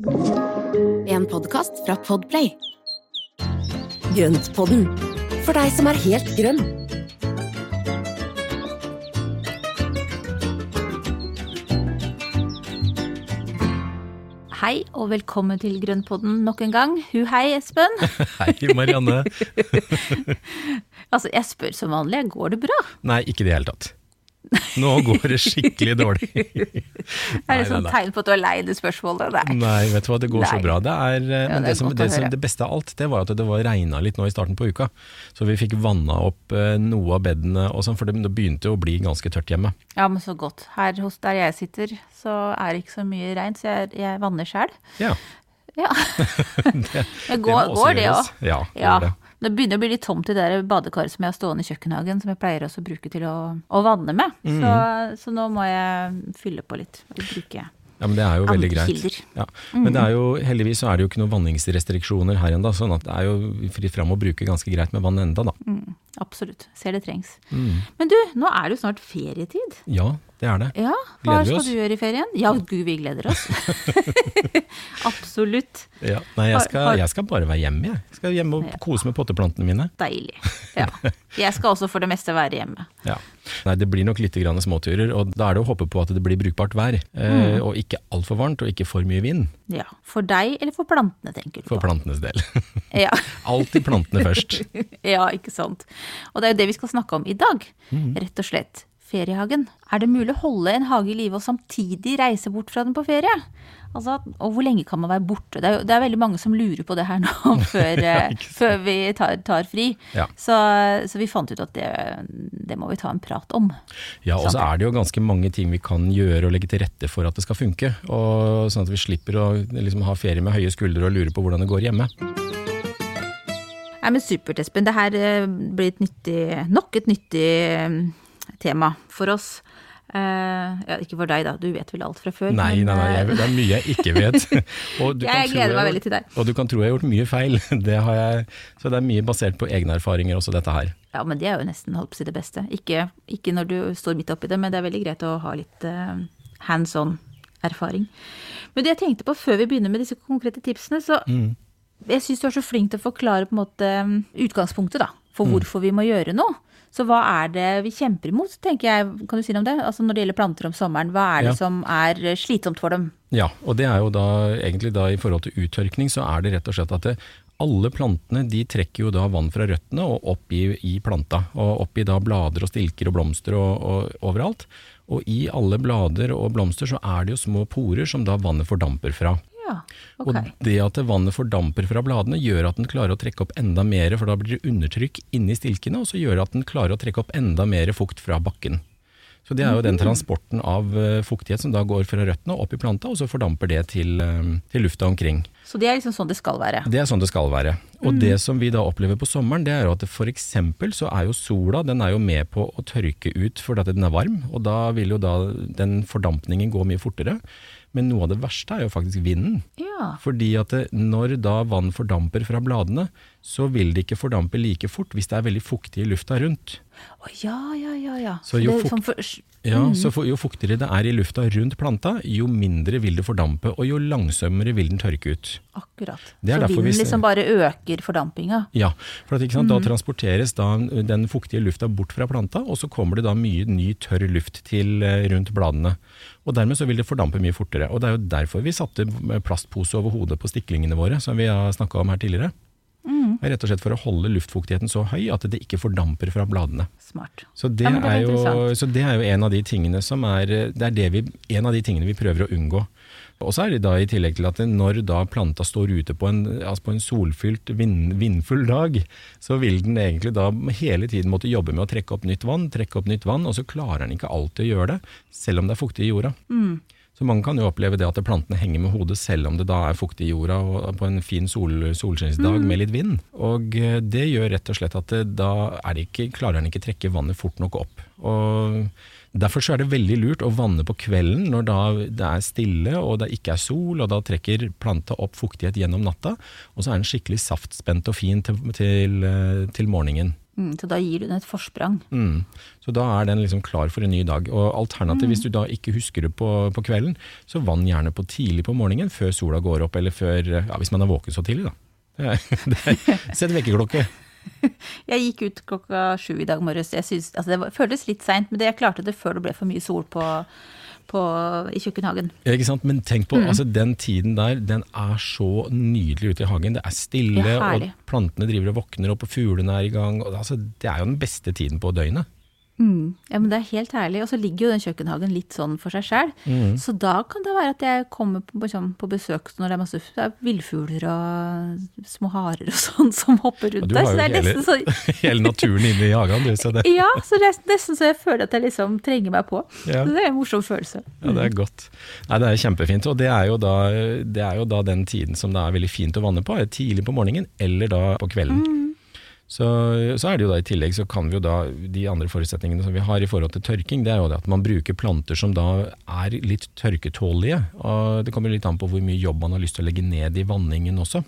En podkast fra Podplay. Grøntpodden, for deg som er helt grønn. Hei og velkommen til Grønnpodden nok en gang. Hu hei, Espen. Hei, Marianne. Altså, jeg spør som vanlig, går det bra? Nei, ikke i det hele tatt. Nå går det skikkelig dårlig. Er det sånn nei, nei. tegn på at du er lei det spørsmålet? Nei. Nei, vet du hva, det går så bra. Det er, eh, Ja, det det, som, det, som, det beste av alt, det var at det var regna litt nå i starten på uka. Så vi fikk vanna opp eh, noe av bedene og sånn, for det, begynte å bli ganske tørt hjemme. Ja, men så godt. Her hos der jeg sitter, så er det ikke så mye regn, så jeg, jeg vanner sjæl. Ja, Ja. Det går, går det òg? Ja, Ja. gjør det. Det begynner å bli litt tomt i det badekaret som jeg har stående i kjøkkenhagen, som jeg pleier også å bruke til å, å vanne med. Mm. Så, så nå må jeg fylle på litt. Og bruke Ja, men det er jo veldig greit. Ja. Men det er jo, heldigvis så er det jo ikke noen vanningsrestriksjoner her ennå, sånn at det er jo fritt fram å bruke ganske greit med vann enda, da. Mm, absolutt. Ser det trengs. Mm. Men du, nå er det jo snart ferietid. Ja, det er det. Ja, hva Gleder skal du gjøre i ferien? Ja, gud, vi gleder oss. Absolutt. Ja. Nei, jeg skal, jeg skal bare være hjemme, jeg. Jeg skal hjemme og kose med potteplantene mine. Deilig. Ja. Jeg skal også for det meste være hjemme. Ja. Nei, det blir nok litt grann småturer, og da er det å håpe på at det blir brukbart vær. Eh, Mm. og ikke altfor varmt, og ikke for mye vind, Ja. For deg eller for plantene, tenker du for på? plantenes del. Ja. Alltid plantene først. ja, ikke sant. Og det er jo det vi skal snakke om i dag. Mm. Rett og slett. Feriehagen. Er det mulig å holde en hage i live og samtidig reise bort fra den på ferie? Altså, og hvor lenge kan man være borte? Det er, det er veldig mange som lurer på det her nå før, eh, før vi tar, tar fri. Ja. Så, så vi fant ut at det, det må vi ta en prat om. Ja, og så er det jo ganske mange ting vi kan gjøre og legge til rette for at det skal funke. Og sånn at vi slipper å liksom, ha ferie med høye skuldre og lure på hvordan det går hjemme. Nei, men Supert, Espen. Det her eh, blir et nyttig, nok et nyttig eh, tema for oss. Uh, ja, ikke for deg, da. Du vet vel alt fra før. Nei, men, nei, nei jeg, det er mye jeg ikke vet. Og du kan Jeg tro gleder meg har- veldig til deg. Og du kan tro jeg har gjort mye feil. Det har jeg, så det er mye basert på egne erfaringer også, dette her. Ja, men det er jo nesten holdt på å si det beste. Ikke, ikke når du står midt oppi det, men det er veldig greit å ha litt uh, hands on erfaring. Men det jeg tenkte på før vi begynner med disse konkrete tipsene, så Mm. jeg syns du er så flink til å forklare på en måte um, utgangspunktet da, for Mm. hvorfor vi må gjøre noe. Så hva er det vi kjemper imot, tenker jeg. Kan du si noe om det? Altså når det gjelder planter om sommeren, hva er det Ja. som er eh, slitsomt for dem? Ja, og det er jo da egentlig da i forhold til uttørkning, så er det rett og slett at det, alle plantene de trekker jo da vann fra røttene og opp i, i planta. Og opp i da blader og stilker og blomster og, og overalt. Og i alle blader og blomster så er det jo små porer som da vannet fordamper fra. Ja, Okay. Og det at vannet fordamper fra bladene gjør at den klarer å trekke opp enda mer, for da blir det undertrykk inni stilkene, og så gjør det at den klarer å trekke opp enda mer fukt fra bakken. Så det er jo den transporten av eh, fuktighet som da går fra røttene opp i planta, og så fordamper det til, eh, til lufta omkring. Så det er liksom sånn det skal være. Det er sånn det skal være. Og det som vi da opplever på sommeren, det er jo at for eksempel så er jo sola den er jo med på å tørke ut fordi den er varm, og da vil jo da den fordampningen gå mye fortere. Men noe av det verste er jo faktisk vinden. Ja. Fordi at det, når da vann fordamper fra bladene, så vil det ikke fordampe like fort hvis det er veldig fuktig i lufta rundt. Å, ja, ja, ja, ja. Så jo fukt- sånn for, Ja, Så for, jo fuktigere det er i lufta rundt planta, jo mindre vil det fordampe, og jo langsommere vil den tørke ut. Akkurat. Det er så derfor vi vinden liksom bare øker fordampinga. Ja, for at, sant, da transporteres da den fuktige lufta bort fra planta, og så kommer det da mye ny tørr luft til eh, rundt bladene. Og dermed så vil det fordampe mye fortere. Og det er jo derfor vi satte plastpose over hodet på stiklingene våre, som vi har snakka om her tidligere. Er Rett og slett for å holde luftfuktigheten så høy at det ikke fordamper fra bladene. Smart. Så det, Ja, det er, er jo, så det er jo en av de tingene som er Det er det vi, en av de tingene vi prøver å unngå. Og så er det da i tillegg til at når da planta står ute på en, altså på en solfylt, vind, vindfull dag, så vil den egentlig da hele tiden måtte jobbe med å trekke opp nytt vann, trekke opp nytt vann, og så klarer den ikke alltid å gjøre det, selv om det er fuktig i jorda. Så mange kan jo oppleve det at plantene henger med hodet selv om det da er fuktig i jorda og på en fin sol, solskinnsdag med litt vind. Og eh, det gjør rett og slett at det, da er det ikke, klarer den ikke trekke vannet fort nok opp. Og Derfor så er det veldig lurt å vanne på kvelden når da det er stille og det ikke er sol, og da trekker planta opp fuktighet gjennom natta, og så er den skikkelig saftspent og fin til, til, eh, til morgenen. Mm, så da gir du den et forsprang. Mm. Så da er den liksom klar for en ny dag. Og alternativt, hvis du da ikke husker det på, på kvelden, så vann gjerne på tidlig på morgenen, før sola går opp, eller før, ja, hvis man er våken så tidlig, da. Det er, det er, Sett vekkerklokke. Jeg gikk ut klokka sju i dag morges. Jeg synes, altså det var, føltes litt seint, men det, jeg klarte det før det ble for mye sol på, på, i kjøkkenhagen. Ikke sant? Men tenk på Mm. altså, den tiden der, den er så nydelig ute i hagen. Det er stille, Ja, og plantene driver og våkner opp, og fuglene er i gang. Og, altså, det er jo den beste tiden på døgnet. Mm. Ja, men Det er helt herlig. Og så ligger jo den kjøkkenhagen litt sånn for seg sjøl. Mm. Så da kan det være at jeg kommer på, liksom, på besøk når det er masse det er villfugler og små harer og sånn som hopper rundt rundt du har Så jo er hele, så hele naturen inne i hagen, du. Så det, Ja, så det er nesten så jeg føler at jeg liksom trenger meg på. Ja. Så det er en morsom følelse. Ja, det er godt. Nei, det er kjempefint. Og det er, jo da, det er jo da den tiden som det er veldig fint å vanne på, er tidlig på morgenen eller da på kvelden. Så, så er det jo da i tillegg så kan vi jo da, de andre forutsetningene som vi har i forhold til tørking, det er jo det at man bruker planter som da er litt tørketålige. Og det kommer litt an på hvor mye jobb man har lyst til å legge ned i vanningen også.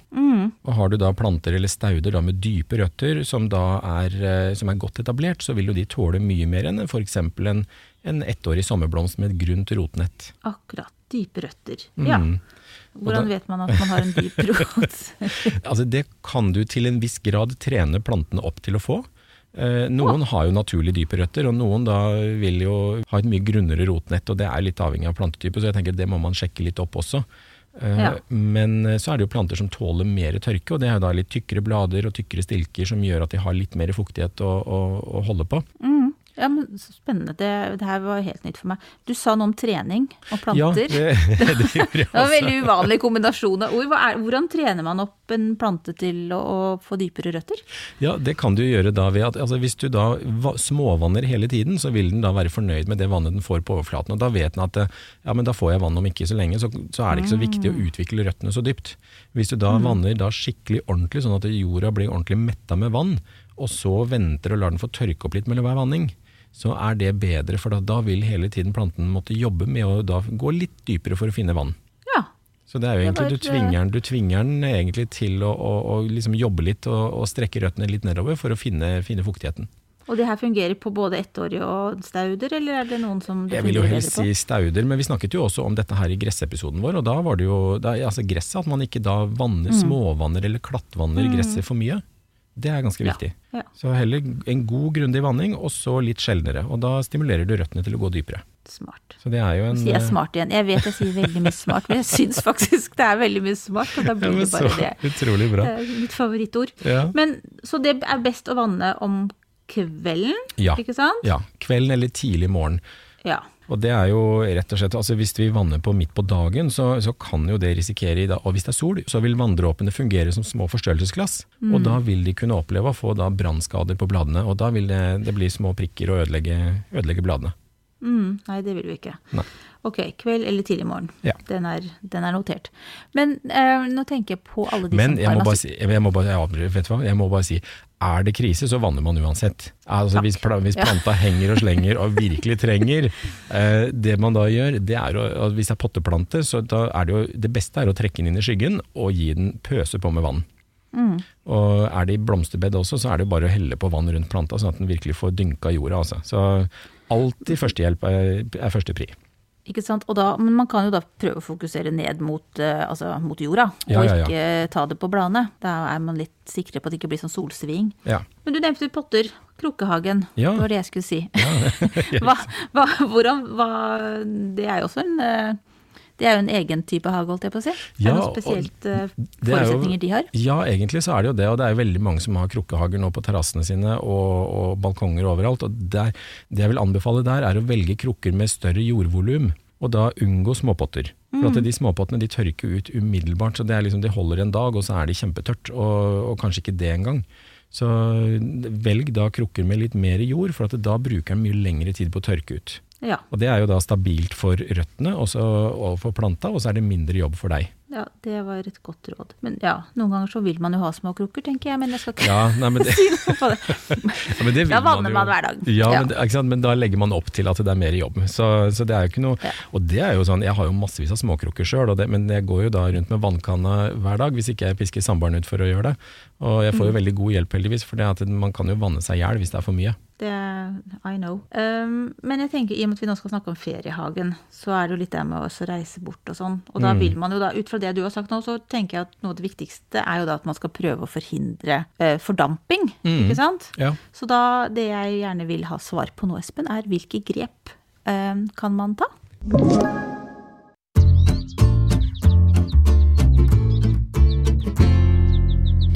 Og har du da planter eller stauder da med dype røtter som da er, eh, som er godt etablert, så vil jo de tåle mye mer enn f.eks. En, en ettårig sommerblomst med et grunt rotnett. Akkurat. Dype røtter. Ja. Hvordan vet man at man har en dyp rot? Altså det kan du til en viss grad trene plantene opp til å få. Eh, noen har jo naturlig dype røtter, og noen da vil jo ha et mye grunnere rotnett, og det er litt avhengig av plantetype, så jeg tenker det må man sjekke litt opp også. Eh, Ja. Men eh, så er det jo planter som tåler mer tørke, og det er jo da litt tykkere blader og tykkere stilker som gjør at de har litt mer fuktighet å, å, å holde på. Mm. Ja, men Spennende. Det, det her var helt nytt for meg. Du sa noe om trening og Ja, planter. det, det gjorde jeg Det var en veldig uvanlig kombinasjon av ord. Hvordan trener man opp en plante til å, å få dypere røtter? Ja, det kan du gjøre da ved at altså hvis du da småvanner hele tiden, så vil den da være fornøyd med det vannet den får på overflaten. Og da vet den at eh, ja, men da får jeg vann om ikke så lenge, så, så er det ikke så viktig å utvikle røttene så dypt. Hvis du da vanner da skikkelig ordentlig, sånn at jorda blir ordentlig metta med vann, og så venter og lar den få tørke opp litt mellom hver vanning, så er det bedre, for da, da vil hele tiden planten måtte jobbe med å da gå litt dypere for å finne vann. Ja. Så det er jo egentlig, du tvinger den, du tvinger den egentlig til å, å, å liksom jobbe litt og, og strekke røttene litt nedover for å finne, finne fuktigheten. Og det her fungerer på både ettårige og stauder, eller er det noen som det Jeg vil jo fungerer helst si stauder, men vi snakket jo også om dette her i gressepisoden vår, og da var det jo da, altså gresset, at man ikke da vanner, småvanner eller klattvanner gresset for mye. Det er ganske viktig. ja. Så heller en god, grundig vanning, og så litt sjeldnere. Og da stimulerer du røttene til å gå dypere. Smart. Så det er jo en Sier jeg smart igjen. Jeg vet jeg sier veldig mye smart, men jeg syns faktisk det er veldig mye smart, og da blir ja, det bare så det. Utrolig bra. Det er mitt favorittord. Ja. Men, så det er best å vanne om kvelden, Ja. ikke sant? ja. Kvelden eller tidlig morgen. Ja. Og det er jo rett og slett, altså Hvis vi vanner på midt på dagen, så, så kan jo det risikere i dag, Og hvis det er sol, så vil vanndråpene fungere som små forstørrelsesglass. Mm. Og da vil de kunne oppleve å få da brannskader på bladene, og da vil det, det bli små prikker og ødelegge, ødelegge bladene. Mm, nei, det vil vi ikke. Nei. Ok, kveld eller tidlig morgen. Ja. Den, er, den er notert. Men eh, nå tenker jeg på alle de Men som jeg har må, bare si, jeg, må bare, jeg, vet du hva? jeg må bare si, er det krise, så vanner man uansett. Altså, hvis, planta henger og slenger og virkelig trenger, eh, det man da gjør, det er å, hvis det er potteplante, så er det jo det beste er å trekke den inn i skyggen og gi den pøse på med vann. Mm. Og er det i blomsterbed også, så er det jo bare å helle på vann rundt planta, sånn at den virkelig får dynka jorda. Altså. Så alltid førstehjelp er, er første pri. Ikke sant? Og da, men man kan jo da prøve å fokusere ned mot, eh, altså mot jorda, og ikke ja, ja. ikke ta det på bladene. Da er man litt sikre på at det ikke blir sånn solsving. Ja. Men du nevnte potter. Krukkehagen, Ja. Det var det jeg skulle si. hva, hva, hvordan, hva, det er jo også en eh, det er jo en egen type hage, holdt jeg på å si. Er det noen spesielt eh, er jo- forutsetninger de har? Ja, egentlig så er det jo det, og det er jo veldig mange som har krukkehager nå på terrassene sine og, og balkonger overalt. og der, Det jeg vil anbefale der, er å velge krukker med større jordvolum, og da unngå småpotter. For at de småpottene de tørker ut umiddelbart, så det er liksom, de holder en dag, og så er de kjempetørt, og, og kanskje ikke det engang. Så velg da krukker med litt mer jord, for at da bruker den mye lengre tid på å tørke ut. Ja. Og det er jo da stabilt for røttene også, og for planta, og så er det mindre jobb for deg. ja, det var et godt råd. Men ja, noen ganger så vil man jo ha små krukker, tenker jeg, men jeg skal ikke Ja, nei, men det, si noe på det. ja, det vil Da vanner jo. man hver dag. Ja. Men, det- men da legger man opp til at det er mer jobb. Så, så det er jo ikke noe. Og det er jo sånn, jeg har jo massevis av småkrukker sjøl, men jeg går jo da rundt med vannkanna hver dag hvis ikke jeg pisker samboeren ut for å gjøre det. Og jeg får Mm. jo veldig god hjelp heldigvis, for man kan jo vanne seg i hjel hvis det er for mye. Det I know. Um, men jeg tenker, i og med at vi nå skal snakke om feriehagen, så er det jo litt det med å reise bort og sånn. Og Mm. da vil man jo da, ut fra det du har sagt nå, så tenker jeg at noe av det viktigste er jo da at man skal prøve å forhindre uh, fordamping, Mm. ikke sant? Ja. Så da, det jeg gjerne vil ha svar på nå, Espen, er hvilke grep eh, kan man ta?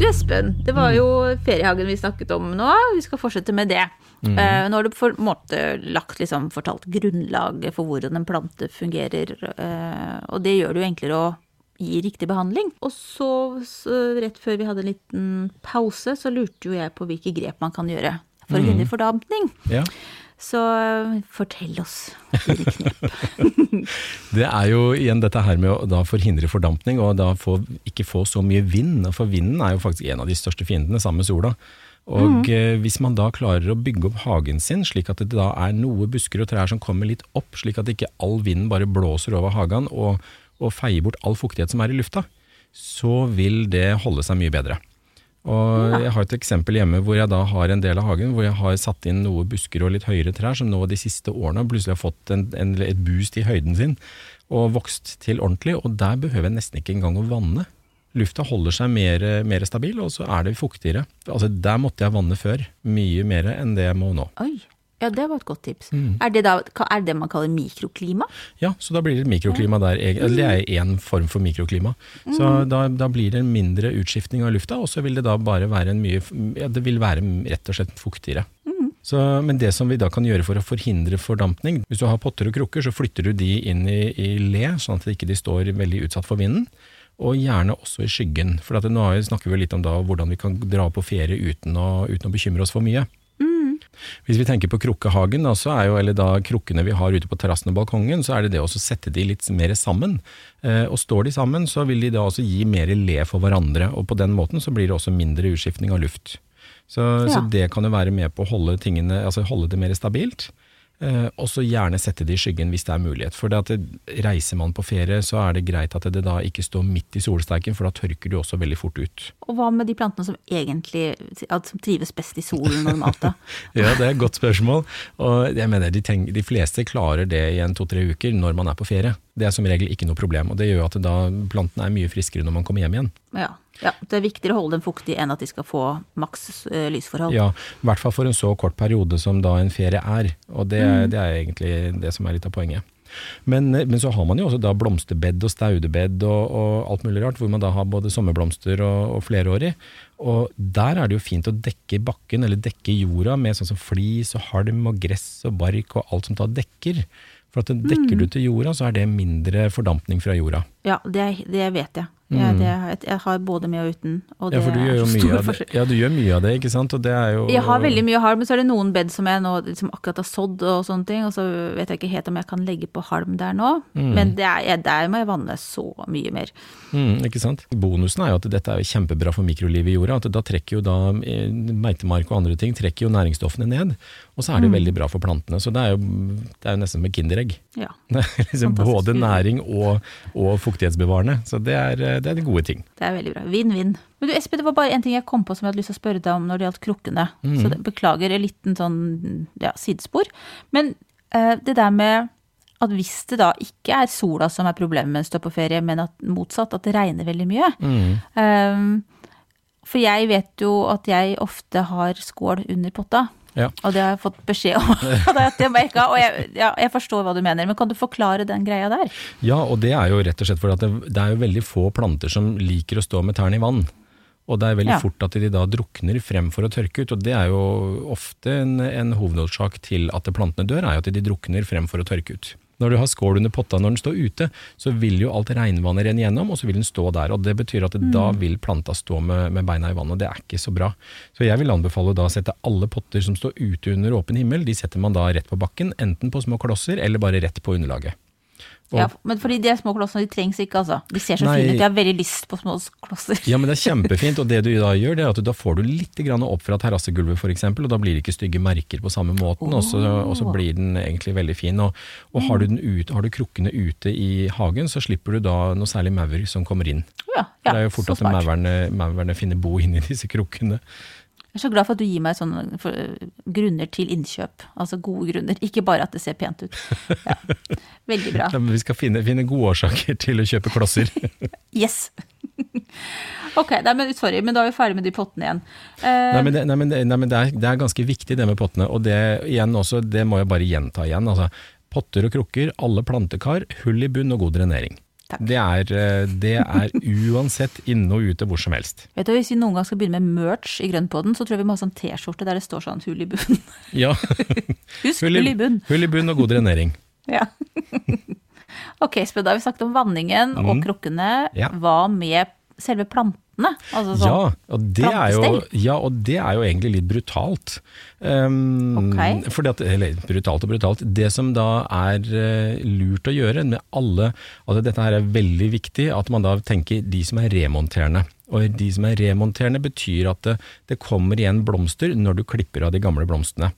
Du Espen, det var jo feriehagen vi snakket om nå. Vi skal fortsette med det. Eh, nå har du på en måte lagt, liksom, fortalt grunnlaget for hvordan en plante fungerer. eh, og det gjør det jo enklere å gi riktig behandling. Og så, så rett før vi hadde en liten pause, så lurte jo jeg på hvilke grep man kan gjøre for å hindre fordampning. Ja. Så eh, fortell oss Erik knep. Det er jo igjen dette her med å da forhindre fordampning, og da få, ikke få så mye vind. For vinden er jo faktisk en av de største fiendene, sammen med sola. Og eh, hvis man da klarer å bygge opp hagen sin, slik at det da er noe busker og trær som kommer litt opp, slik at ikke all vinden bare blåser over hagen og, og feier bort all fuktighet som er i lufta, så vil det holde seg mye bedre. Og Jeg har et eksempel hjemme hvor jeg da har en del av hagen hvor jeg har satt inn noe busker og litt høyere trær som nå de siste årene plutselig har fått en, en, et boost i høyden sin og vokst til ordentlig. Og der behøver jeg nesten ikke engang å vanne. Lufta holder seg mer, mer stabil, og så er det fuktigere. Altså Der måtte jeg vanne før, mye mer enn det jeg må nå. Oi, ja det var et godt tips. Er, det da, er det man kaller mikroklima? Ja, så da blir det mikroklima der. Eller det er én form for mikroklima. Så da, da blir det en mindre utskiftning av lufta, og så vil det da bare være en mye ja, Det vil være rett og slett fuktigere. Så, men det som vi da kan gjøre for å forhindre fordampning Hvis du har potter og krukker, så flytter du de inn i, i le, sånn at de ikke står veldig utsatt for vinden. Og gjerne også i skyggen. For at nå snakker vi litt om da hvordan vi kan dra på ferie uten å, uten å bekymre oss for mye. Hvis vi tenker på krukkehagen, da, er jo, eller da krukkene vi har ute på terrassen og balkongen, så er det det å sette de litt mer sammen. Eh, og står de sammen, så vil de da også gi mer le for hverandre, og på den måten så blir det også mindre utskiftning av luft. Så, så det kan jo være med på å holde, tingene, altså holde det mer stabilt. Eh, og så gjerne sette det i skyggen hvis det er mulighet. For det at det, reiser man på ferie, så er det greit at det da ikke står midt i solsteiken, for da tørker du også veldig fort ut. Og hva med de plantene som egentlig som trives best i solen normalt, da? Ja, det er et godt spørsmål. Og jeg mener, de, tenk, de fleste klarer det i en to-tre uker når man er på ferie. Det er som regel ikke noe problem, og det gjør at da plantene er mye friskere når man kommer hjem igjen. Ja, ja, det er viktigere å holde dem fuktige enn at de skal få maks eh, lysforhold. Ja, I hvert fall for en så kort periode som da en ferie er. Og det, Mm. det er egentlig det som er litt av poenget. Men, men så har man jo også da blomsterbed og staudebed og, og alt mulig rart, hvor man da har både sommerblomster og, og flerårig. Og der er det jo fint å dekke bakken, eller dekke jorda, med sånn som flis og halm og gress og bark og alt som da dekker. For at Mm. dekker du til jorda, så er det mindre fordampning fra jorda. Ja, det, det vet jeg. Ja, det, jeg, jeg har både med og uten, og det Mm. Ja, for du gjør jo mye av det. Ja, du gjør mye av det, ikke sant. Og det er jo Jeg har veldig mye halm, men så er det noen bed som jeg nå liksom akkurat har sådd og sånne ting, og så vet jeg ikke helt om jeg kan legge på halm der nå. Mm. Men det er, der må jeg vanne så mye mer. Mm, ikke sant? Bonusen er jo at dette er kjempebra for mikrolivet i jorda. at Da trekker jo da eh, meitemark og andre ting trekker jo næringsstoffene ned. Og så er Mm. det veldig bra for plantene. Så det er jo, det er jo nesten som et kinderegg. Ja. Liksom både næring og, og fuktighetsbevarende. Så det er, eh, det er de gode ting. Det er veldig bra. Vinn-vinn. Men du Espen, det var bare en ting jeg kom på som jeg hadde lyst til å spørre deg om når det gjaldt krukkene. Mm. Så det, beklager en liten sånn ja, sidespor. Men eh, det der med at hvis det da ikke er sola som er problemet er på ferie, men at motsatt, at det regner veldig mye. Mm. Um, for jeg vet jo at jeg ofte har skål under potta. Ja. Og det har jeg fått beskjed om. det må jeg ikke ha. Og jeg, ja, jeg forstår hva du mener, men kan du forklare den greia der? Ja, og det er jo rett og slett fordi at det, det er jo veldig få planter som liker å stå med tærne i vann. Og det er veldig Ja. fort at de da drukner fremfor å tørke ut, og det er jo ofte en, en hovedårsak til at plantene dør, er jo at de drukner fremfor å tørke ut. Når du har skål under potta når den står ute, så vil jo alt regnvannet renne gjennom, og så vil den stå der. og Det betyr at da vil planta stå med, med beina i vannet, og det er ikke så bra. Så jeg vil anbefale da å sette alle potter som står ute under åpen himmel, de setter man da rett på bakken, enten på små klosser eller bare rett på underlaget. Og- Ja, men fordi de små klossene, de trengs ikke, altså. De ser så Nei. fine ut. Jeg har veldig lyst på små klosser. Ja, men det er kjempefint, og det du da gjør, det er at du, da får du litt grann opp fra terrassegulvet f.eks., og da blir det ikke stygge merker på samme måten, og, så, og så blir den egentlig veldig fin. Og, og har, du den ut, har du krukkene ute i hagen, så slipper du da noe særlig maur som kommer inn. Ja, ja, det er jo fort at maurene, maurene finner bo inni disse krukkene. Jeg er så glad for at du gir meg sånne for, grunner til innkjøp. Altså gode grunner, ikke bare at det ser pent ut. Ja. Veldig bra. Ja, men vi skal finne, finne gode årsaker til å kjøpe klosser. Yes! Ok, nei, men sorry, men da er vi ferdig med de pottene igjen. Eh, Nei, men, det, nei, men, det, nei, men det, er, det er ganske viktig det med pottene, og det, igjen også, det må jeg bare gjenta igjen. Altså, potter og krukker, alle plantekar, hull i bunn og god drenering. Det er, eh, det er uansett inne og ute hvor som helst. vet du, Hvis vi noen gang skal begynne med merch i Grønnpodden, så tror jeg vi må ha sånn T-skjorte der det står sånn hull i bunn. Ja, Husk hull i bunn. hull i bunn og god drenering. Ja. ok, så da har vi snakket om vanningen og krukkene. Mm. Ja. Hva med selve plantene? Altså sånn, Ja og, det er jo, ja, og det er jo egentlig litt brutalt. Um, okay. fordi at, eller brutalt og brutalt. Det som da er uh, lurt å gjøre med alle altså Dette her er veldig viktig, at man da tenker de som er remonterende. Og de som er remonterende betyr at det, det kommer igjen blomster når du klipper av de gamle blomstene.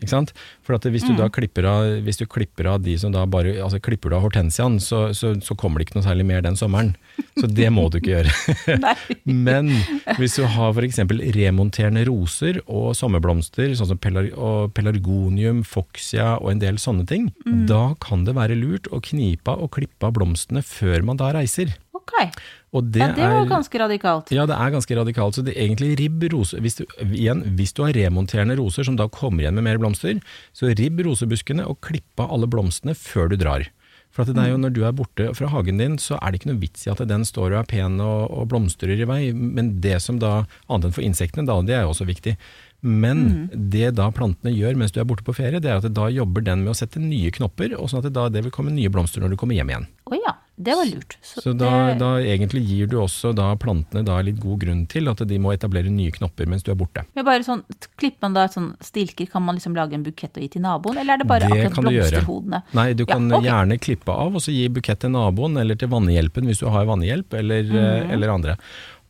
Ikke sant? For hvis du da klipper av, hvis du klipper av de som da bare altså klipper du av hortensiaen, så, så, så kommer det ikke noe særlig mer den sommeren. Så det må du ikke gjøre. Men hvis du har f.eks. remonterende roser og sommerblomster, sånn som pelar pelargonium, foxia og en del sånne ting, da kan det være lurt å knipe av og klippe av blomstene før man da reiser. Ok, Og det, ja, det var er, ganske radikalt. ja, det er ganske radikalt. Så det er egentlig ribb rose hvis du, igjen, hvis du har remonterende roser som da kommer igjen med mer blomster, så ribb rosebuskene og klipp av alle blomstene før du drar. For det er jo når du er borte fra hagen din, så er det ikke noe vits i at den står og er pen og, og blomstrer i vei. Men det som da, annet enn for insektene, da, det er jo også viktig. Men det da plantene gjør mens du er borte på ferie, det er at da jobber den med å sette nye knopper, og sånn at det da det vil komme nye blomster når du kommer hjem igjen. Oh, ja, det var lurt. Så da, det, da egentlig gir du også da plantene da litt god grunn til at de må etablere nye knopper mens du er borte. men bare sånn, Klipper man da sånn stilker, kan man liksom lage en bukett og gi til naboen, eller er det bare Det akkurat blomsterhodene? Nei, du kan Ja, ok. gjerne klippe av og så gi bukett til naboen eller til vannhjelpen hvis du har vannhjelp eller, mm. eh, eller andre.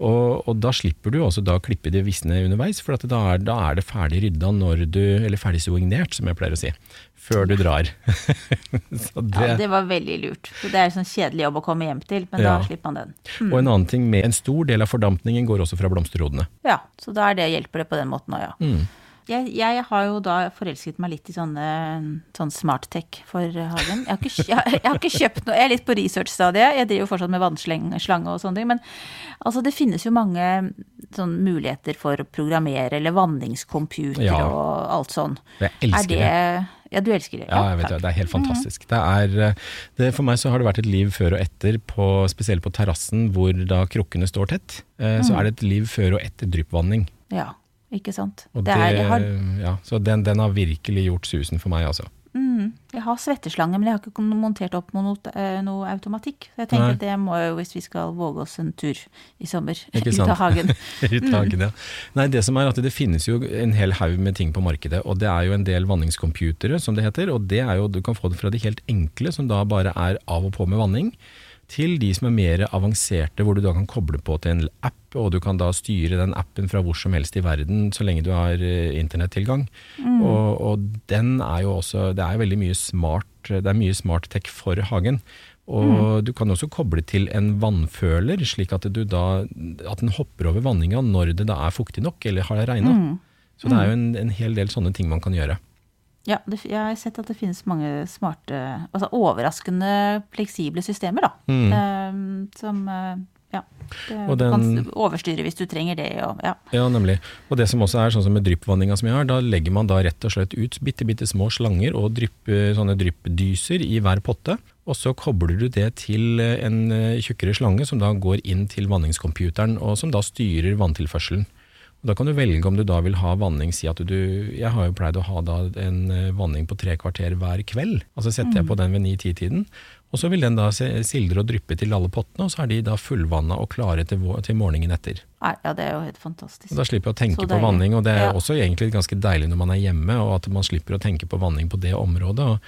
Og, og da slipper du også da klippe de visne underveis, for at da, er, da er det ferdig rydda når du, eller ferdig soignert, som jeg pleier å si, før du drar. så det, Ja, det var veldig lurt. For det er en sånn kjedelig jobb å komme hjem til, men Ja. da slipper man den. Og en annen ting med en stor del av fordampningen går også fra blomsterhodene. Ja, så da er det, hjelper det på den måten òg, ja. Mm. Jeg, jeg har jo da forelsket meg litt i sånne sånn smarttech for hagen. Jeg har, ikke, jeg, jeg har ikke kjøpt noe, jeg er litt på research-stadiet. Jeg driver jo fortsatt med vannslange og sånne ting. Men altså, det finnes jo mange sånn muligheter for å programmere, eller vanningscomputer Ja. og alt sånn. Jeg elsker er det, Ja, du elsker det? Ja, jeg vet det. Det er helt fantastisk. Det er, eh, det, for meg så har det vært et liv før og etter, på, spesielt på terrassen hvor da krukkene står tett. Eh, Så er det et liv før og etter dryppvanning. Ja, ikke sant. Og det er, har, ja, så den, den har virkelig gjort susen for meg, altså. mm, jeg har svetteslange, men jeg har ikke montert opp noe, eh, noe automatikk. Så jeg tenker Nei. at det må jo, hvis vi skal våge oss en tur i sommer, ut av hagen. Ut hagen, ja. Nei, det som er at det finnes jo en hel haug med ting på markedet, og det er jo en del vanningscomputere, som det heter, og det er jo, du kan få det fra de helt enkle, som da bare er av og på med vanning, til de som er mer avanserte, hvor du da kan koble på til en app, og du kan da styre den appen fra hvor som helst i verden, så lenge du har internettilgang. Mm. Og, og den er jo også, det er veldig mye smart, det er mye smart tech for hagen. Og du kan også koble til en vannføler, slik at, du da, at den hopper over vanninga når det da er fuktig nok, eller har regna. Så det er jo en, en hel del sånne ting man kan gjøre. Ja, det, jeg har sett at det finnes mange smarte, altså overraskende fleksible systemer, da. Eh, som eh, ja, det, Mm. Du kan overstyre hvis du trenger det. Og, ja. Ja, nemlig. Og det som også er sånn som med dryppvanninga som jeg har, da legger man da rett og slett ut bitte, bitte små slanger og drypp, sånne dryppdyser i hver potte. Og så kobler du det til en eh, tjukkere slange som da går inn til vanningscomputeren, og som da styrer vanntilførselen. Da kan du velge om du da vil ha vanning, si at du Jeg har jo pleid å ha da en eh, vanning på tre kvarter hver kveld. Altså setter jeg på den ved ni-ti-tiden. Og så vil den da sildre og dryppe til alle pottene, og så er de da fullvanna og klare til, til morgenen etter. Ja, det er jo helt fantastisk. Og Da slipper jeg å tenke på vanning, og det er Ja. også egentlig ganske deilig når man er hjemme, og at man slipper å tenke på vanning på det området. Og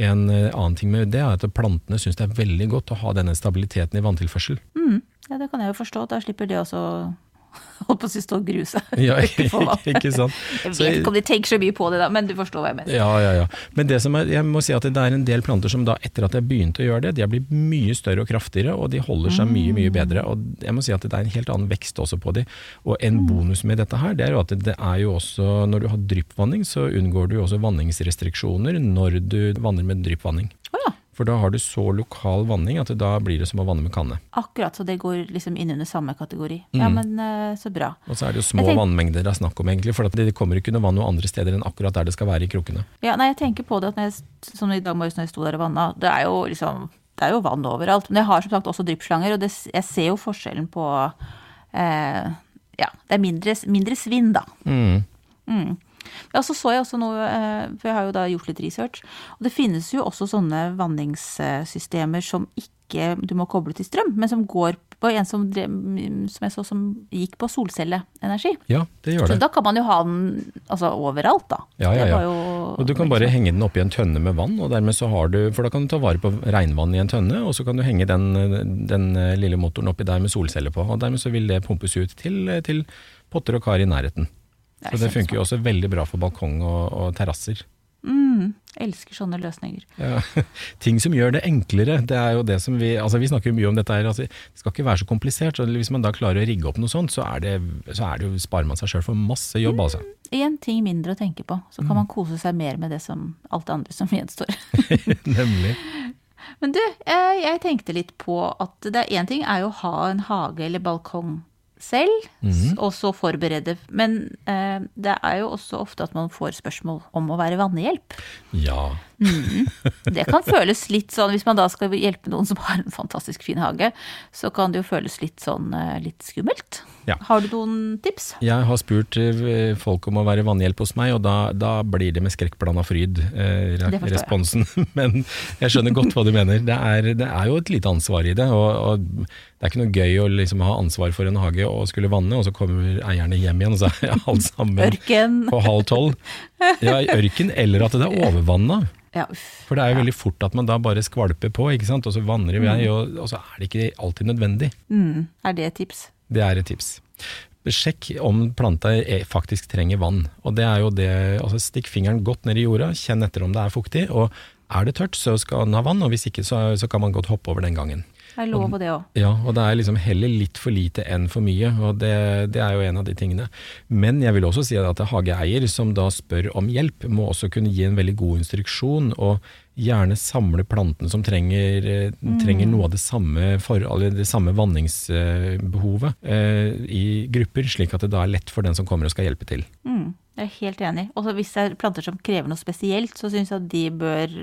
En eh, annen ting med det er at plantene syns det er veldig godt å ha denne stabiliteten i vanntilførsel. Mm. Ja, det kan jeg jo forstå. Da slipper de også holdt på å si stå og grue seg. Ja, Ikke ikke sant? Jeg vet ikke om de tenker så mye på det, da, men du forstår hva jeg mener. Ja, ja, ja. Men det som er, jeg må si at det er en del planter som da, etter at jeg begynte å gjøre det, de har blitt mye større og kraftigere, og de holder seg mye, mye bedre. Og jeg må si at det er en helt annen vekst også på de. Og en bonus med dette her, det er jo at det er jo også, når du har dryppvanning, så unngår du jo også vanningsrestriksjoner når du vanner med dryppvanning. Ja. For da har du så lokal vanning at da blir det som å vanne med kanne. Akkurat, så det går liksom inn under samme kategori. Ja, Mm. men eh, så bra. Og så er det jo små tenker... vannmengder det er snakk om egentlig, for det kommer ikke noe vann noe andre steder enn akkurat der det skal være i krokene. Ja, nei, jeg tenker på det at når jeg, som i dag morges når jeg sto der og vanna, det er jo liksom det er jo vann overalt. Men jeg har som sagt også dryppslanger, og det, jeg ser jo forskjellen på eh, Ja, det er mindre, mindre svinn, da. Mm. Mm. Ja, så så jeg også noe, eh, for jeg har jo da gjort litt research, og det finnes jo også sånne vanningssystemer som ikke du må koble til strøm, men som går på en som, drev, som jeg så som gikk på solcelleenergi. Ja, det gjør det. Så da kan man jo ha den altså, overalt, da. Ja, ja, ja. jo- Og du kan bare henge den oppi en tønne med vann, og dermed så har du, for da kan du ta vare på regnvann i en tønne, og så kan du henge den, den lille motoren oppi der med solceller på, og dermed så vil det pumpes ut til, til potter og kar i nærheten. Det Så det funker jo også veldig bra for balkong og, og terrasser. Mm, elsker sånne løsninger. Ja. Ting som gjør det enklere, det er jo det som vi altså Vi snakker jo mye om dette her, altså, det skal ikke være så komplisert. så Hvis man da klarer å rigge opp noe sånt, så, er det, så er det jo, sparer man seg sjøl for masse jobb, altså. Én ting mindre å tenke på, så kan Mm. man kose seg mer med det som alt det andre som gjenstår. Nemlig. Men du, eh, jeg tenkte litt på at det er én ting er jo å ha en hage eller balkong selv, s- og så forberede. Men eh, det er jo også ofte at man får spørsmål om å være vannhjelp. Ja. Det kan føles litt sånn, hvis man da skal hjelpe noen som har en fantastisk fin hage, så kan det jo føles litt sånn eh, litt skummelt. Ja. Har du noen tips? Jeg har spurt eh, folk om å være vannhjelp hos meg, og da, da blir det med skrekkblanda fryd, eh, responsen. Jeg. Men jeg skjønner godt hva du mener. Det er, det er jo et lite ansvar i det. Og, og det er ikke noe gøy å liksom ha ansvar for en hage og skulle vanne, og så kommer eierne hjem igjen, og så er alt sammen Ørken? på halv tolv. Ja, ørken, eller at det er overvanna. Ja, uff. For det er jo veldig fort at man da bare skvalper på, ikke sant? og så vanner i vei, og, og så er det ikke alltid nødvendig. Mm, er det et tips? Det er et tips. Sjekk om planta er- faktisk trenger vann. Og det er jo det, altså Stikk fingeren godt ned i jorda, kjenn etter om det er fuktig. Og er det tørt, så skal den ha vann, og hvis ikke, så, så kan man godt hoppe over den gangen. Det er lov på det òg. Ja, og det er liksom heller litt for lite enn for mye, og det, det er jo en av de tingene. Men jeg vil også si at hageeier som da spør om hjelp, må også kunne gi en veldig god instruksjon, og gjerne samle plantene som trenger, eh, trenger noe av det samme, for, det samme vanningsbehovet eh, i grupper, slik at det da er lett for den som kommer og skal hjelpe til. Mm, jeg er helt enig. Og hvis det er planter som krever noe spesielt, så syns jeg at de bør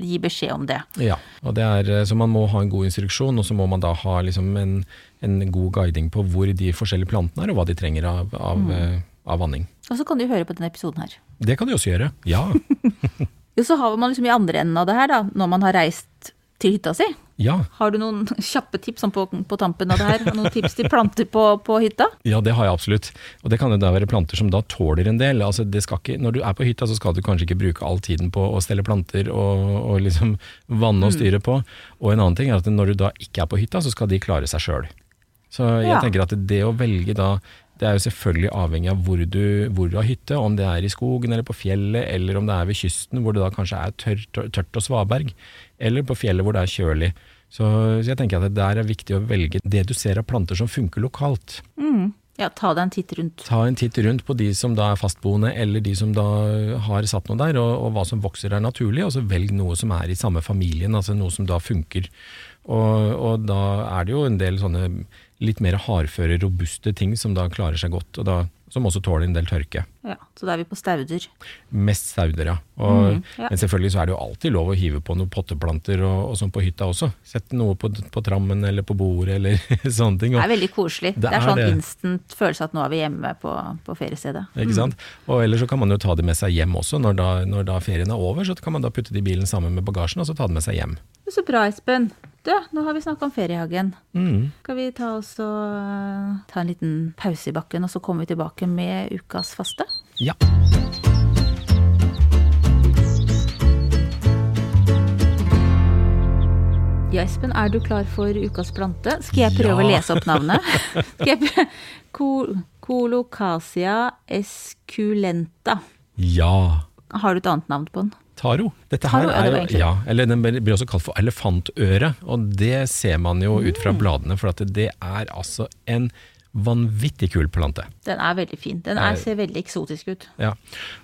gi beskjed om det. Ja, og det er, eh, så man må ha en god instruksjon, og så må man da ha liksom en, en god guiding på hvor de forskjellige plantene er, og hva de trenger av, av, mm. av vanning. Og så kan du høre på denne episoden her. Det kan du også gjøre, ja. Jo, så har man liksom i andre enden av det her, da, når man har reist til hytta si. Ja, Har du noen kjappe tips på, på tampen av det her? Noen tips til planter på, på hytta? ja, det har jeg absolutt. Og det kan jo da være planter som da tåler en del. Altså ikke, når du er på hytta, så skal du kanskje ikke bruke all tiden på å stelle planter og, og liksom vanne og styre på. Og en annen ting er at når du da ikke er på hytta, så skal de klare seg sjøl. Så jeg Ja. tenker at det å velge da det er jo selvfølgelig avhengig av hvor du, hvor du har hytte, om det er i skogen eller på fjellet, eller om det er ved kysten hvor det da kanskje er tørt, tørt og svaberg, eller på fjellet hvor det er kjølig. Så, så jeg tenker at det der er viktig å velge det du ser av planter som funker lokalt. Mm. Ja, ta deg en titt rundt. Ta en titt rundt på de som da er fastboende, eller de som da har satt noe der, og, og hva som vokser er naturlig, og så velg noe som er i samme familien, altså noe som da funker. Og, og da er det jo en del sånne litt mer hardføre, robuste ting som da klarer seg godt, og da, som også tåler en del tørke. Ja, så da er vi på stauder. Mest stauder, ja. Og, Mm, ja. Men selvfølgelig så er det jo alltid lov å hive på noen potteplanter og, og sånn på hytta også. Sett noe på, på trammen eller på bordet eller sånne ting. Det er veldig koselig. Det Det er, er sånn det. instant følelse at nå er vi hjemme på, på feriestedet. Ikke sant? Og ellers så kan man jo ta det med seg hjem også. Når da, når da ferien er over, så kan man da putte det i bilen sammen med bagasjen, og så ta det med seg hjem. Så bra, Espen. Du, nå har vi snakka om feriehagen. Mm. Skal vi ta, oss og, ta en liten pause i bakken, og så kommer vi tilbake med ukas faste? Ja. Ja, Espen, er du klar for ukas plante? Skal jeg prøve Ja. å lese opp navnet? Skal jeg prøve? Colocasia esculenta. Ja. Har du et annet navn på den? Taro. Dette Taro, her ja, det er ja, eller den blir også kalt for elefantøre, og det ser man jo ut Mm. fra bladene, for at det er altså en vanvittig kul plante. Den er veldig fin. Den er, ser veldig eksotisk ut. Ja,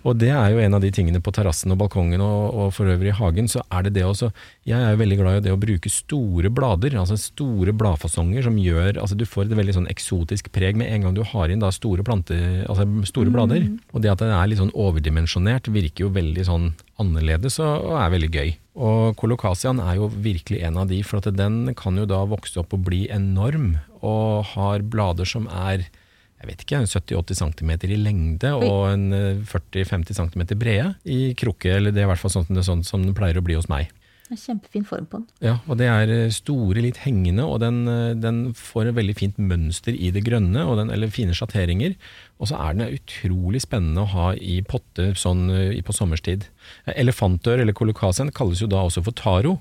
og det er jo en av de tingene på terrassen og balkongen og, og for øvrig i hagen, så er det det også. Jeg er jo veldig glad i det å bruke store blader, altså store bladfasonger som gjør, altså du får et veldig sånn eksotisk preg med en gang du har inn da store planter, altså store blader. Og det at den er litt sånn overdimensjonert virker jo veldig sånn annerledes og, og er veldig gøy. Og kolokasian er jo virkelig en av de, for at den kan jo da vokse opp og bli enorm, og har blader som er jeg vet ikke, 70-80 cm i lengde og en eh, 40-50 cm brede i krukke, eller det er i hvert fall sånn, det sånn som den pleier å bli hos meg. Er Kjempefin form på den. Ja, og det er eh, store, litt hengende, og den, eh, den får et veldig fint mønster i det grønne, og den, eller fine sjatteringer. Og så er den utrolig spennende å ha i potte sånn eh, på sommerstid. Elefantør, eller kolokasen, kalles jo da også for taro.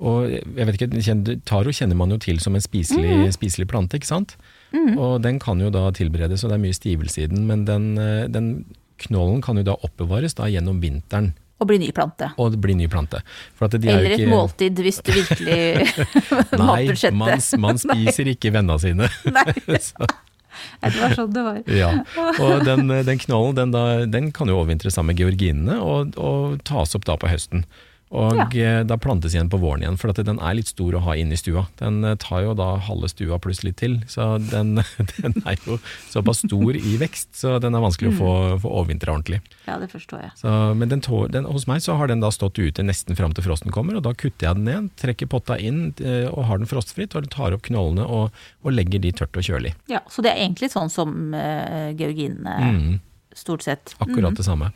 Og jeg vet ikke, Taro kjenner man jo til som en spiselig, spiselig plante, ikke sant? Og den kan jo da tilberedes, og det er mye stivelse i den, men den, eh, den knollen kan jo da oppbevares da gjennom vinteren, Og bli ny plante. og bli ny plante. Er Eller et ikke- måltid, hvis du virkelig Nei, man, man spiser ikke vennene sine. Nei. Nei, Det var sånn det var. ja. Og den, den knollen den, da, den kan jo overvintre sammen med georginene og, og tas opp da på høsten. Og Ja. eh, da plantes igjen på våren igjen, for den er litt stor å ha inne i stua. Den eh, tar jo da halve stua pluss litt til, så den, den er jo såpass stor i vekst, så den er vanskelig å få, få overvintra ordentlig. Ja, det forstår jeg. Så, men den tår, den, hos meg så har den da stått ute nesten fram til frosten kommer, og da kutter jeg den ned, trekker potta inn eh, og har den frostfritt, og tar opp knollene og, og legger de tørt og kjølig. Ja, Så det er egentlig sånn som uh, georginene, Mm. Stort sett. Akkurat det samme.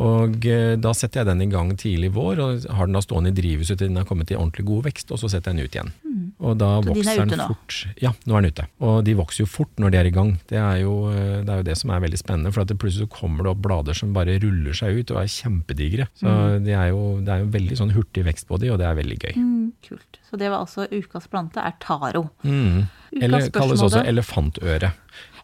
Og eh, da setter jeg den i gang tidlig i vår, og har den da stående i drivhuset til den har kommet i ordentlig god vekst, og så setter jeg den ut igjen. Og da Mm. Så er vokser den nå? fort. Ja, nå er den ute. Og de vokser jo fort når de er i gang. Det er jo det, er jo det som er veldig spennende, for at det plutselig så kommer det opp blader som bare ruller seg ut og er kjempedigre. Så Mm. de er jo, det er jo veldig sånn hurtig vekst på de, og det er veldig gøy. Mm, kult. Så det var altså ukas plante er taro. Mm. Ukas Eller kalles også elefantøre.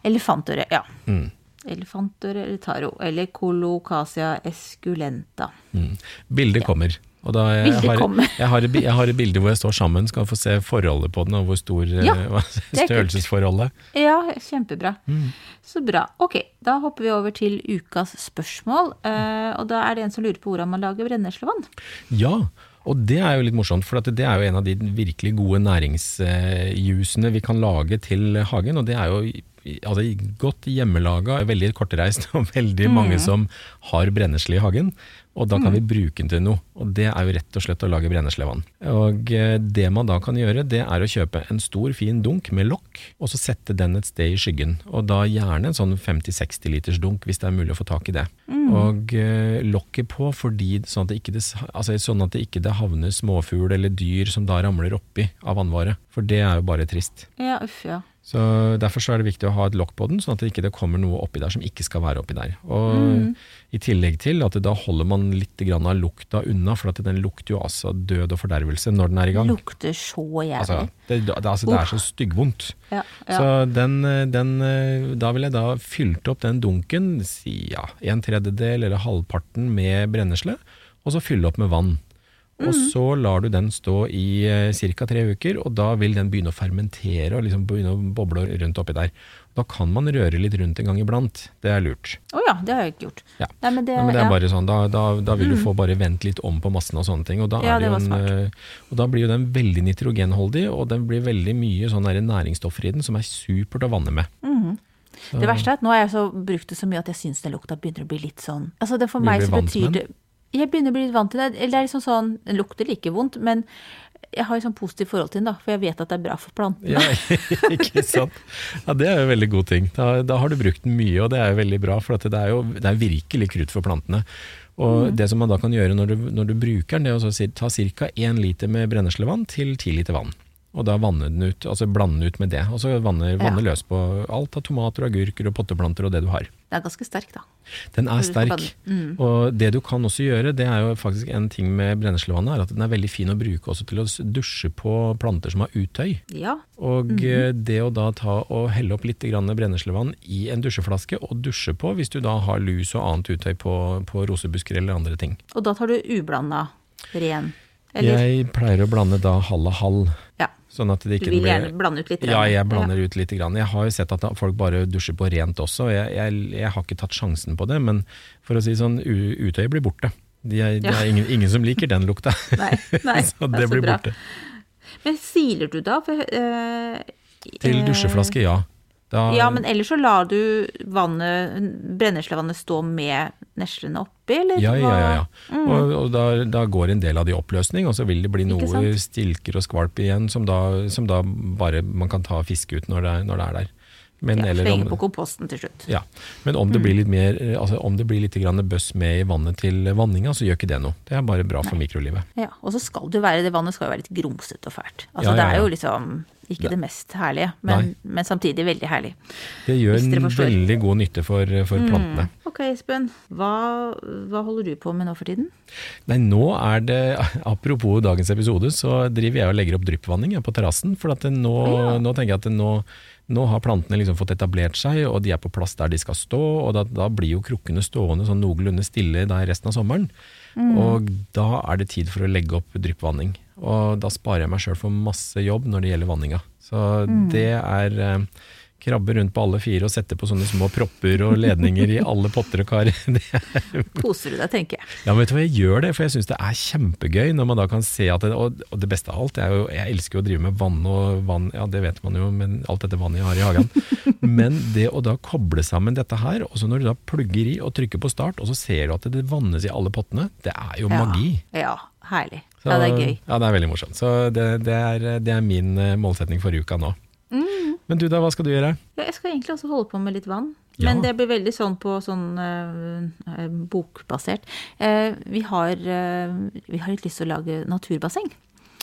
Elefantøre, ja. Mm. Elefantøre eller taro. Eller colocasia esculenta. Mm. Bildet kommer. Og da jeg, har, jeg, har, jeg har et bilde hvor jeg står sammen, skal få se forholdet på den, og hvor stor eh, Ja, størrelsesforholdet. Ja, kjempebra. Mm. Så bra. Ok, da hopper vi over til ukas spørsmål. Eh, og da er det en som lurer på hvordan man lager brenneslevann. Ja, og det er jo litt morsomt, for det er jo en av de virkelig gode næringsjusene vi kan lage til hagen, og det er jo altså, godt hjemmelaga, veldig kortreist, og veldig mange som har brennesle i hagen. Og da kan vi bruke den til noe, og det er jo rett og slett å lage brenneslevann. Og eh, det man da kan gjøre, det er å kjøpe en stor, fin dunk med lokk, og så sette den et sted i skyggen. Og da gjerne en sånn 50-60 liters dunk, hvis det er mulig å få tak i det. Og eh, lokket på, fordi, sånn, at det ikke, altså, sånn at det ikke det havner småfugl eller dyr som da ramler oppi av vannvare. For det er jo bare trist. Ja, uff, ja. Så Derfor så er det viktig å ha et lokk på den, sånn at det ikke det kommer noe oppi der som ikke skal være oppi der. Og I tillegg til at da holder man litt grann av lukta unna, for den lukter jo altså død og fordervelse når den er i gang. Lukter så jævlig. Altså, det, det, altså, det er så styggvondt. ja, ja. Så den, den, da vil jeg da fylt opp den dunken, si ja, en tredjedel eller halvparten med brennesle, og så fylle opp med vann. Og Mm. så lar du den stå i ca. tre uker, og da vil den begynne å fermentere og liksom begynne å boble rundt oppi der. Da kan man røre litt rundt en gang iblant. Det er lurt. Å ja, det har jeg ikke gjort. Ja. Nei, men det, Nei, men det er ja. bare sånn, Da, da, da vil du få bare vent litt om på massen og sånne ting. Og da, Ja, er en, eh, og da blir jo den veldig nitrogenholdig, og den blir veldig mye sånn næringsstoffer i den som er supert å vanne med. Så- Det verste er at nå har jeg så brukt det så mye at jeg syns den lukta begynner å bli litt sånn Altså det For meg så betyr det Jeg begynner å bli litt vant til det. Eller det er liksom sånn Den lukter like vondt, men jeg har et sånn positivt forhold til den, da. For jeg vet at det er bra for plantene. Ja, ikke sant. Ja, Det er jo en veldig god ting. Da, da har du brukt den mye, og det er jo veldig bra, for det er jo det er virkelig krutt for plantene. Og Mm. Det som man da kan gjøre når du, når du bruker den, det er å ta ca. 1 liter med brenneslevann til 10 liter vann. Og da vanne den ut, altså blande den ut med det. Og så vanne, vanne løs på alt av tomater, og agurker og potteplanter og det du har. Det er ganske sterk, da. Den er sterk. Mm. Og det du kan også gjøre, det er jo faktisk en ting med brenneslevannet, er at den er veldig fin å bruke også til å dusje på planter som har uttøy. Ja. Og mm -hmm. det å da ta og helle opp litt brenneslevann i en dusjeflaske og dusje på hvis du da har lus og annet uttøy på, på rosebusker eller andre ting. Og da tar du ublanda ren. Eller? Jeg pleier å blande da halv og halv, Ja. Sånn at det Du vil vil blir gjerne blande ut litt? Ja, jeg blander ut litt. Grann. Jeg har jo sett at folk bare dusjer på rent også. Jeg, jeg, jeg har ikke tatt sjansen på det, men for å si sånn, utøyet blir borte. Det er, Ja. er ingen, ingen som liker den lukta. Nei, nei, så det det så blir bra. borte. Men siler du da? For, øh, Til eh, dusjeflaske, ja. Da, Ja, men ellers så lar du vannet, brenneslevannet stå med neslene oppi, eller? Ja, ja, ja. ja. Mm. Og, og da, da går en del av det i oppløsning, og så vil det bli noe stilker og skvalp igjen, som da, som da bare man kan ta og fiske ut når det, når det er der. Men, Ja, eller om, på komposten til slutt. ja. Men om det Mm. blir litt mer, eh, altså om det blir litt bøss med i vannet til vanninga, så gjør ikke det noe. Det er bare bra for mikrolivet. Ja, Og så skal det være, det vannet skal jo være litt grumsete og fælt. Altså Ja, ja, Det er jo liksom ikke det mest herlige, men, men samtidig veldig herlig. Det gjør en veldig god nytte for, for plantene. Ok, Espen. Hva, hva holder du på med nå for tiden? Nei, nå er det, apropos dagens episode, så driver jeg og legger opp dryppvanning på terrassen. For at nå, Ja. nå tenker jeg at nå, nå har plantene liksom fått etablert seg, og de er på plass der de skal stå. Og da, da blir jo krukkene stående sånn noenlunde stille der resten av sommeren. Og da er det tid for å legge opp dryppvanning. Og da sparer jeg meg sjøl for masse jobb når det gjelder vanninga. Så det er eh, krabbe rundt på alle fire og sette på sånne små propper og ledninger i alle potter og kar. Koser du deg, tenker jeg. ja, men vet du hva, jeg gjør det, for jeg syns det er kjempegøy når man da kan se at det, og, det beste av alt jo, jeg elsker jo å drive med vann og vann, ja det vet man jo, men alt dette vannet jeg har i hagen. Men det å da koble sammen dette her, og så når du da plugger i og trykker på start, og så ser du at det vannes i alle pottene, det er jo magi. Ja, herlig. Så- ja, det er gøy. Ja, det er veldig morsomt. Så det, det, er, det er min eh, målsetning for uka nå. Mm. Men du da, hva skal du gjøre? Ja, jeg skal egentlig også holde på med litt vann. Ja. Men det blir veldig sånn på sånn eh, bokbasert. Eh, vi, har, eh, vi har litt lyst til å lage naturbasseng.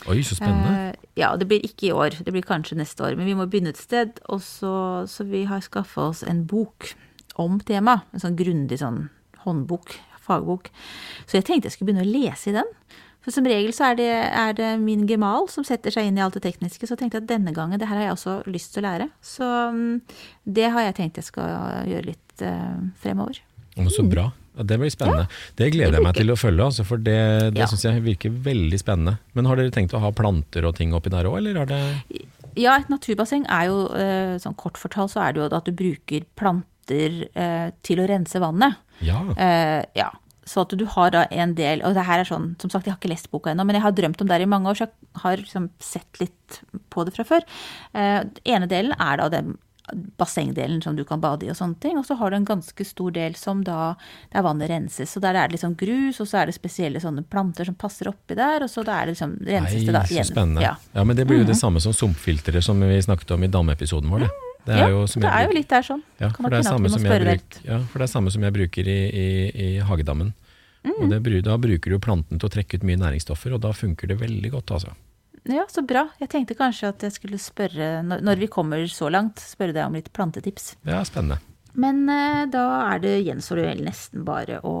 Oi, så spennende. Eh, ja, det blir ikke i år, det blir kanskje neste år. Men vi må begynne et sted. Og så, så vi har skaffa oss en bok om temaet. En sånn grundig sånn håndbok, fagbok. Så jeg tenkte jeg skulle begynne å lese i den. For som regel så er det, er det min gemal som setter seg inn i alt det tekniske. Så tenkte jeg at denne gangen, det her har jeg også lyst til å lære. Så mm, det har jeg tenkt jeg skal gjøre litt eh, fremover. Så bra. Ja, det blir spennende. Det gleder jeg meg til å følge, altså, for det, det Ja. syns jeg virker veldig spennende. Men har dere tenkt å ha planter og ting oppi der òg, eller er det Ja, et naturbasseng er jo, eh, sånn kort fortalt, så er det jo at du bruker planter eh, til å rense vannet. Ja. Uh, ja. Så at du har da en del Og det her er sånn, som sagt, jeg har ikke lest boka ennå, men jeg har drømt om det i mange år, så jeg har liksom sett litt på det fra før. Eh, ene delen er da den bassengdelen som du kan bade i og sånne ting. Og så har du en ganske stor del som da der vannet renses. Så der er det liksom grus, og så er det spesielle sånne planter som passer oppi der, og så da er det liksom renses det da igjen. så spennende. Ja. Ja. men det blir jo det samme som sumpfilteret som vi snakket om i dameepisoden vår. Det. Det er ja, jo det er jo litt der sånn. ja, for det er samme som jeg bruk, ja, for det er samme som jeg bruker i, i, i hagedammen. Mm. Og det, da bruker du planten til å trekke ut mye næringsstoffer, og da funker det veldig godt, altså. Ja, så bra. Jeg tenkte kanskje at jeg skulle spørre, når vi kommer så langt, spørre deg om litt plantetips. Ja, spennende. Men uh, da er det, gjenstår vel nesten bare å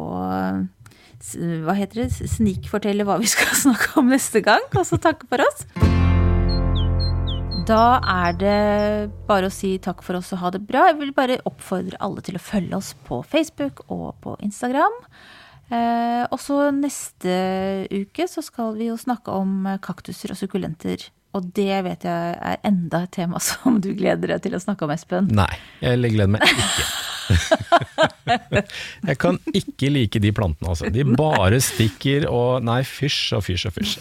hva heter det, snikfortelle hva vi skal snakke om neste gang, og så takke for oss. Da er det bare å si takk for oss og ha det bra. Jeg vil bare oppfordre alle til å følge oss på Facebook og på Instagram. Eh, og så neste uke så skal vi jo snakke om kaktuser og sukkulenter. Og det vet jeg er enda et tema som du gleder deg til å snakke om, Espen. Nei, jeg gleder meg ikke. jeg kan ikke like de plantene, altså. De bare stikker og Nei, fysj og fysj og fysj.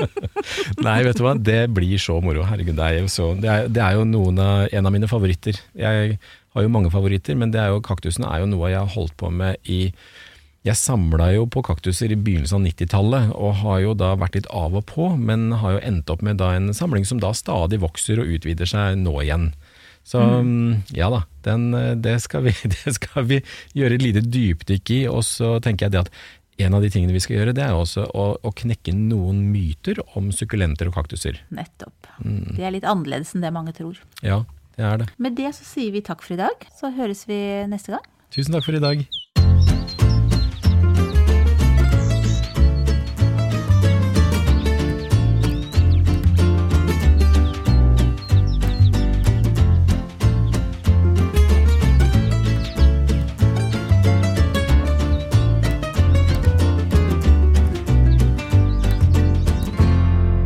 nei, vet du hva, det blir så moro. Herregud, det er jo, så, det er, det er jo noen av, en av mine favoritter. Jeg har jo mange favoritter, men det er jo, kaktusene er jo noe jeg har holdt på med i jeg samla jo på kaktuser i begynnelsen av 90-tallet, og har jo da vært litt av og på, men har jo endt opp med da en samling som da stadig vokser og utvider seg nå igjen. Så mm. mm ja da, den, eh, det, skal vi, det, skal vi, gjøre et lite dypdykk i. Og så tenker jeg det at en av de tingene vi skal gjøre, det er også å, å knekke noen myter om sukkulenter og kaktuser. Nettopp. Mm. De er litt annerledes enn det mange tror. Ja, det er det. Med det så sier vi takk for i dag, så høres vi neste gang. Tusen takk for i dag.